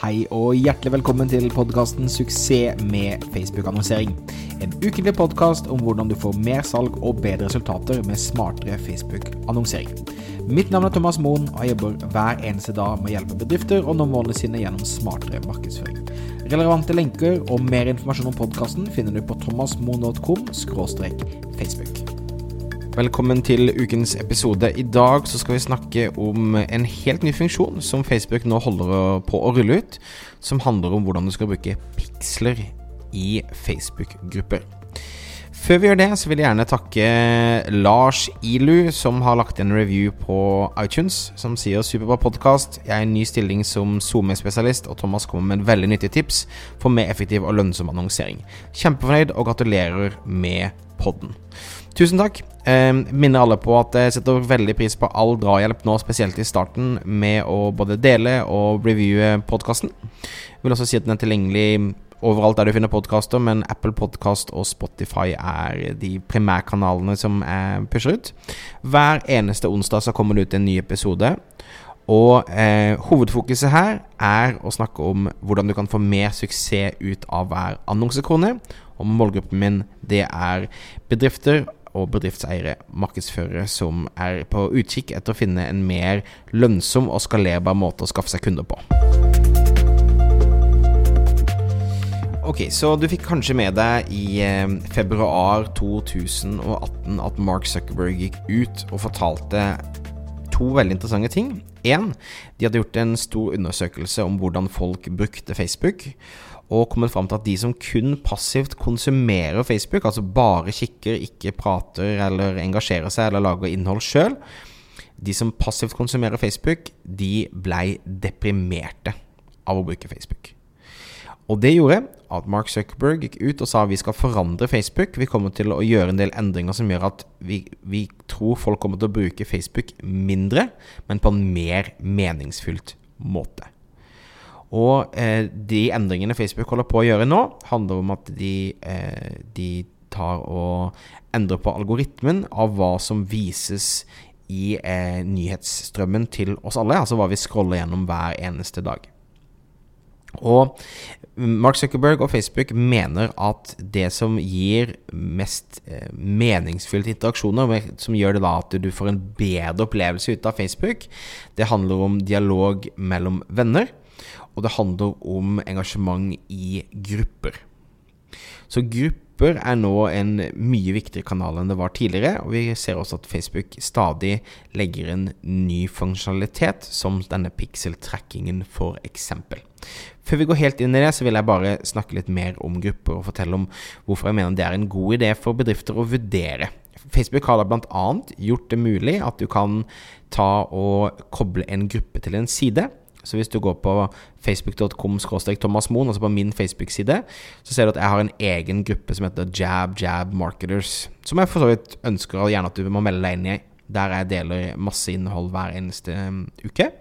Hei og hjertelig velkommen til podkasten 'Suksess med Facebook-annonsering'. En ukentlig podkast om hvordan du får mer salg og bedre resultater med smartere Facebook-annonsering. Mitt navn er Thomas Moen, og jeg jobber hver eneste dag med å hjelpe bedrifter å nå målene sine gjennom smartere markedsføring. Relevante lenker og mer informasjon om podkasten finner du på thomasmoen.com facebook. Velkommen til ukens episode. I dag så skal vi snakke om en helt ny funksjon som Facebook nå holder på å rulle ut, som handler om hvordan du skal bruke piksler i Facebook-grupper. Før vi gjør det, så vil jeg gjerne takke Lars Ilu, som har lagt en review på iTunes, som sier 'superbra podkast'. Jeg er i ny stilling som SoMe-spesialist, og Thomas kommer med en veldig nyttig tips for mer effektiv og lønnsom annonsering. Kjempefornøyd, og gratulerer med podden. Tusen takk. Eh, minner alle på at jeg setter veldig pris på all drahjelp nå, spesielt i starten, med å både dele og reviewe podkasten. Vil også si at den er tilgjengelig overalt der du finner podkaster, men Apple Podkast og Spotify er de primærkanalene som jeg pusher ut. Hver eneste onsdag så kommer det ut en ny episode. Og eh, hovedfokuset her er å snakke om hvordan du kan få mer suksess ut av hver annonsekrone. Og målgruppen min, det er bedrifter og bedriftseiere, markedsførere, som er på utkikk etter å finne en mer lønnsom og skalerbar måte å skaffe seg kunder på. Ok, så du fikk kanskje med deg i eh, februar 2018 at Mark Zuckerberg gikk ut og fortalte to veldig interessante ting. Én, de hadde gjort en stor undersøkelse om hvordan folk brukte Facebook og kommet fram til at de som kun passivt konsumerer Facebook, altså bare kikker, ikke prater eller engasjerer seg eller lager innhold sjøl, de som passivt konsumerer Facebook, de blei deprimerte av å bruke Facebook. Og det gjorde at Mark Zuckerberg gikk ut og sa vi skal forandre Facebook. Vi kommer til å gjøre en del endringer som gjør at vi, vi tror folk kommer til å bruke Facebook mindre, men på en mer meningsfylt måte. Og eh, de endringene Facebook holder på å gjøre nå, handler om at de, eh, de tar og endrer på algoritmen av hva som vises i eh, nyhetsstrømmen til oss alle, altså hva vi scroller gjennom hver eneste dag. Og Mark Zuckerberg og Facebook mener at det som gir mest eh, meningsfylte interaksjoner, som gjør det da at du får en bedre opplevelse ut av Facebook, det handler om dialog mellom venner og det handler om engasjement i grupper. Så grupper er nå en mye viktigere kanal enn det var tidligere, og vi ser også at Facebook stadig legger en ny funksjonalitet, som denne pixel-trackingen eksempel. Før vi går helt inn i det, så vil jeg bare snakke litt mer om grupper og fortelle om hvorfor jeg mener det er en god idé for bedrifter å vurdere. Facebook har da bl.a. gjort det mulig at du kan ta og koble en gruppe til en side. Så hvis du går på facebook.com thomasmoen, altså på min Facebook-side, så ser du at jeg har en egen gruppe som heter Jab Jab Marketers. Som jeg for så vidt ønsker og gjerne at du må melde deg inn i. Der jeg deler masse innhold hver eneste um, uke.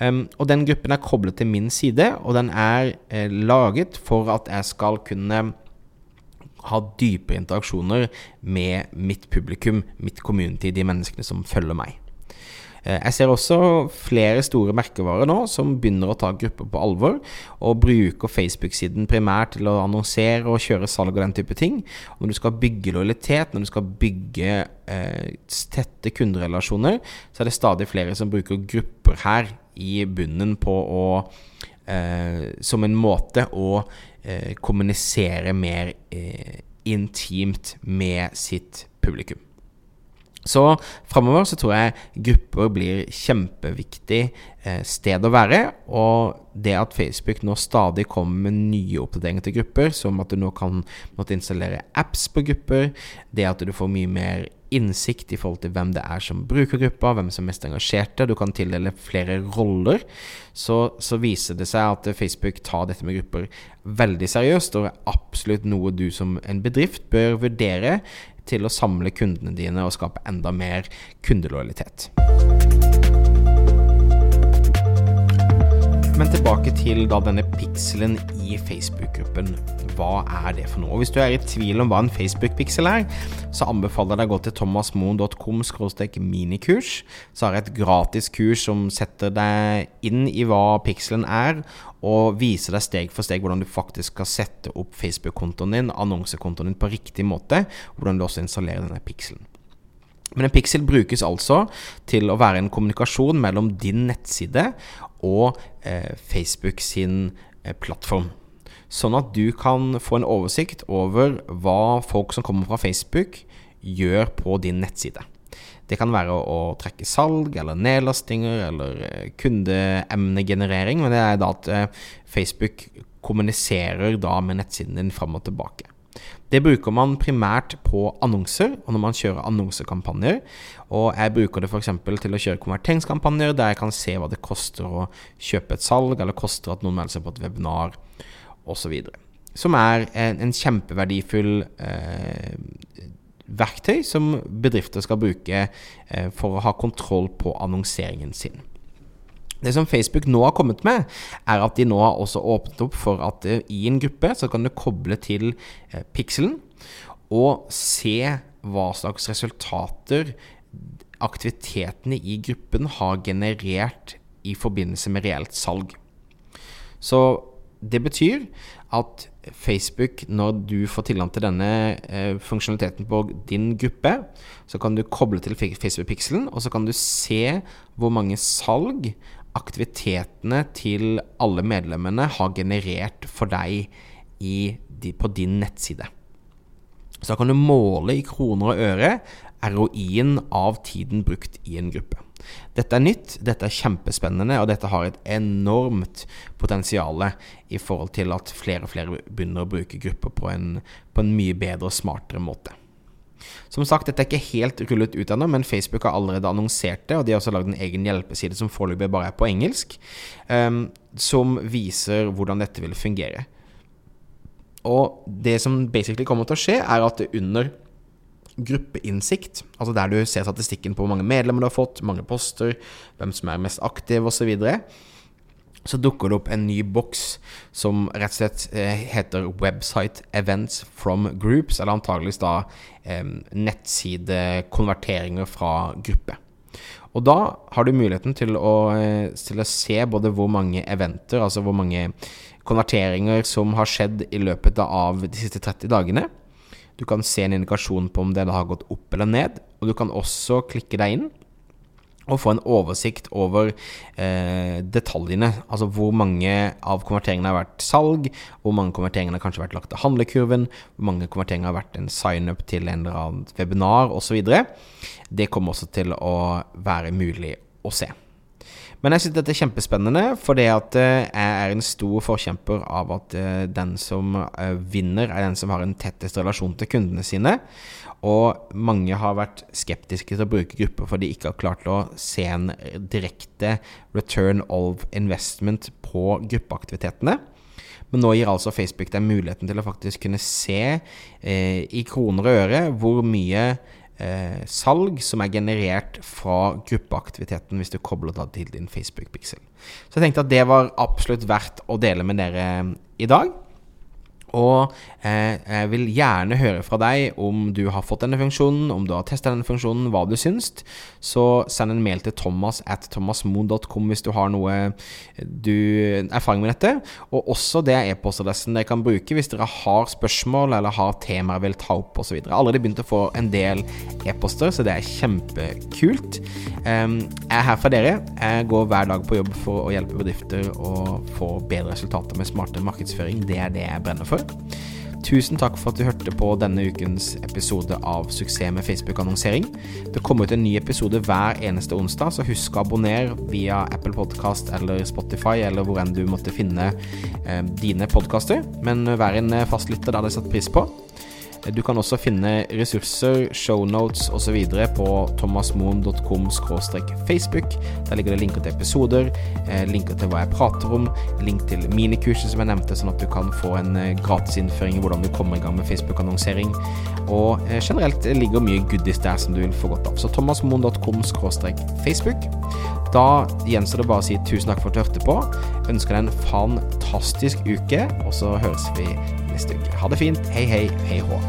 Um, og den gruppen er koblet til min side, og den er eh, laget for at jeg skal kunne ha dypere interaksjoner med mitt publikum, mitt community, de menneskene som følger meg. Eh, jeg ser også flere store merkevarer nå som begynner å ta grupper på alvor, og bruker Facebook-siden primært til å annonsere og kjøre salg og den type ting. Når du skal bygge lojalitet, når du skal bygge eh, tette kunderelasjoner, så er det stadig flere som bruker grupper her i bunnen på å eh, Som en måte å eh, kommunisere mer eh, intimt med sitt publikum. Så framover så tror jeg grupper blir kjempeviktig eh, sted å være. Og det at Facebook nå stadig kommer med nye oppdateringer til grupper, som at du nå kan måtte installere apps på grupper, det at du får mye mer innsikt i forhold til hvem det er som bruker gruppa, hvem som er mest engasjerte, du kan tildele flere roller, så, så viser det seg at Facebook tar dette med grupper veldig seriøst, og er absolutt noe du som en bedrift bør vurdere til å samle kundene dine og skape enda mer kundelojalitet. Tilbake til da denne pikselen i Facebook-gruppen. Hva er det for noe? Og Hvis du er i tvil om hva en Facebook-piksel er, så anbefaler jeg deg å gå til thomasmoen.com minikurs. Så har jeg et gratis kurs som setter deg inn i hva pikselen er, og viser deg steg for steg hvordan du faktisk skal sette opp Facebook-kontoen din, annonsekontoen din, på riktig måte. Hvordan du også installerer denne pikselen. Men en pixel brukes altså til å være en kommunikasjon mellom din nettside og eh, Facebook sin eh, plattform. Sånn at du kan få en oversikt over hva folk som kommer fra Facebook, gjør på din nettside. Det kan være å, trekke salg eller nedlastinger eller eh, kundeemnegenerering, men det er da at eh, Facebook kommuniserer da med nettsiden din fram og tilbake. Det bruker man primært på annonser, og når man kjører annonsekampanjer. Og jeg bruker det f.eks. til å kjøre konverteringskampanjer, der jeg kan se hva det koster å kjøpe et salg, eller koster at noen melder seg på et webinar, osv. Som er en, en kjempeverdifull eh, verktøy som bedrifter skal bruke eh, for å ha kontroll på annonseringen sin. Det som Facebook nå har kommet med, er at de nå har også åpnet opp for at uh, i en gruppe så kan du koble til uh, pikselen og se hva slags resultater aktivitetene i gruppen har generert i forbindelse med reelt salg. Så det betyr at Facebook, når du får tilgang til denne eh, funksjonaliteten på din gruppe, så kan du koble til Facebook-pikselen, og så kan du se hvor mange salg aktivitetene til alle medlemmene har generert for deg i, på din nettside. Så da kan du måle i kroner og øre ROI-en av tiden brukt i en gruppe. Dette er nytt, dette er kjempespennende, og dette har et enormt potensial i forhold til at flere og flere begynner å bruke grupper på en, på en mye bedre og smartere måte. Som sagt, dette er ikke helt rullet ut ennå, men Facebook har allerede annonsert det, og de har også lagd en egen hjelpeside som foreløpig bare er på engelsk, um, som viser hvordan dette vil fungere. Og det som basically kommer til å skje, er at under gruppeinnsikt, altså der du ser statistikken på hvor mange medlemmer du har fått, mange poster, hvem som er mest aktiv osv., så, videre, så dukker det opp en ny boks som rett og slett eh, heter Website Events from Groups, eller antageligvis da eh, nettsidekonverteringer fra gruppe. Og da har du muligheten til å, eh, til å, se både hvor mange eventer, altså hvor mange konverteringer som har skjedd i løpet av de siste 30 dagene. Du kan se en indikasjon på om det har gått opp eller ned, og du kan også klikke deg inn og få en oversikt over eh, detaljene. Altså hvor mange av konverteringene har vært salg, hvor mange konverteringer har kanskje vært lagt til handlekurven, hvor mange konverteringer har vært en sign-up til en eller annen webinar osv. Det kommer også til å være mulig å se. Men jeg syns dette er kjempespennende, fordi at eh, jeg er en stor forkjemper av at eh, den som eh, vinner, er den som har en tettest relasjon til kundene sine. Og mange har vært skeptiske til å bruke grupper fordi de ikke har klart å se en direkte return of investment på gruppeaktivitetene. Men nå gir altså Facebook deg muligheten til å faktisk kunne se eh, i kroner og øre hvor mye eh, salg som er generert fra gruppeaktiviteten hvis du kobler det til din Facebook-pixel. Så jeg tenkte at det var absolutt verdt å dele med dere i dag. Og eh, jeg vil gjerne høre fra deg om du har fått denne funksjonen, om du har testet denne funksjonen, hva du syns. Så send en mail til thomas at thomasmoen.com hvis du har noe du, erfaring med dette. Og også det er e-postadressen dere kan bruke hvis dere har spørsmål eller har temaer vil ta opp osv. Jeg har allerede begynt å få en del e-poster, så det er kjempekult. Um, jeg er her for dere. Jeg går hver dag på jobb for å hjelpe bedrifter å få bedre resultater med smarte markedsføring. Det er det jeg brenner for. Tusen takk for at du hørte på denne ukens episode av Suksess med Facebook-annonsering. Det kommer ut en ny episode hver eneste onsdag, så husk å abonnere via Apple Podcast eller Spotify, eller hvor enn du måtte finne eh, dine podkaster. Men vær en fastlytter, det hadde jeg satt pris på. Du kan også finne ressurser, shownotes osv. på thomasmoen.com facebook. Der ligger det linker til episoder, eh, linker til hva jeg prater om, link til minikurset som jeg nevnte, sånn at du kan få en eh, gratis innføring i hvordan du kommer i gang med Facebook-annonsering. Og generelt ligger mye goodies der som du vil få godt av. Så thomasmoen.com facebook. Da gjenstår det bare å si tusen takk for at du hørte på. Ønsker deg en fantastisk uke, og så høres vi neste uke. Ha det fint. Hei, hei, hei hå.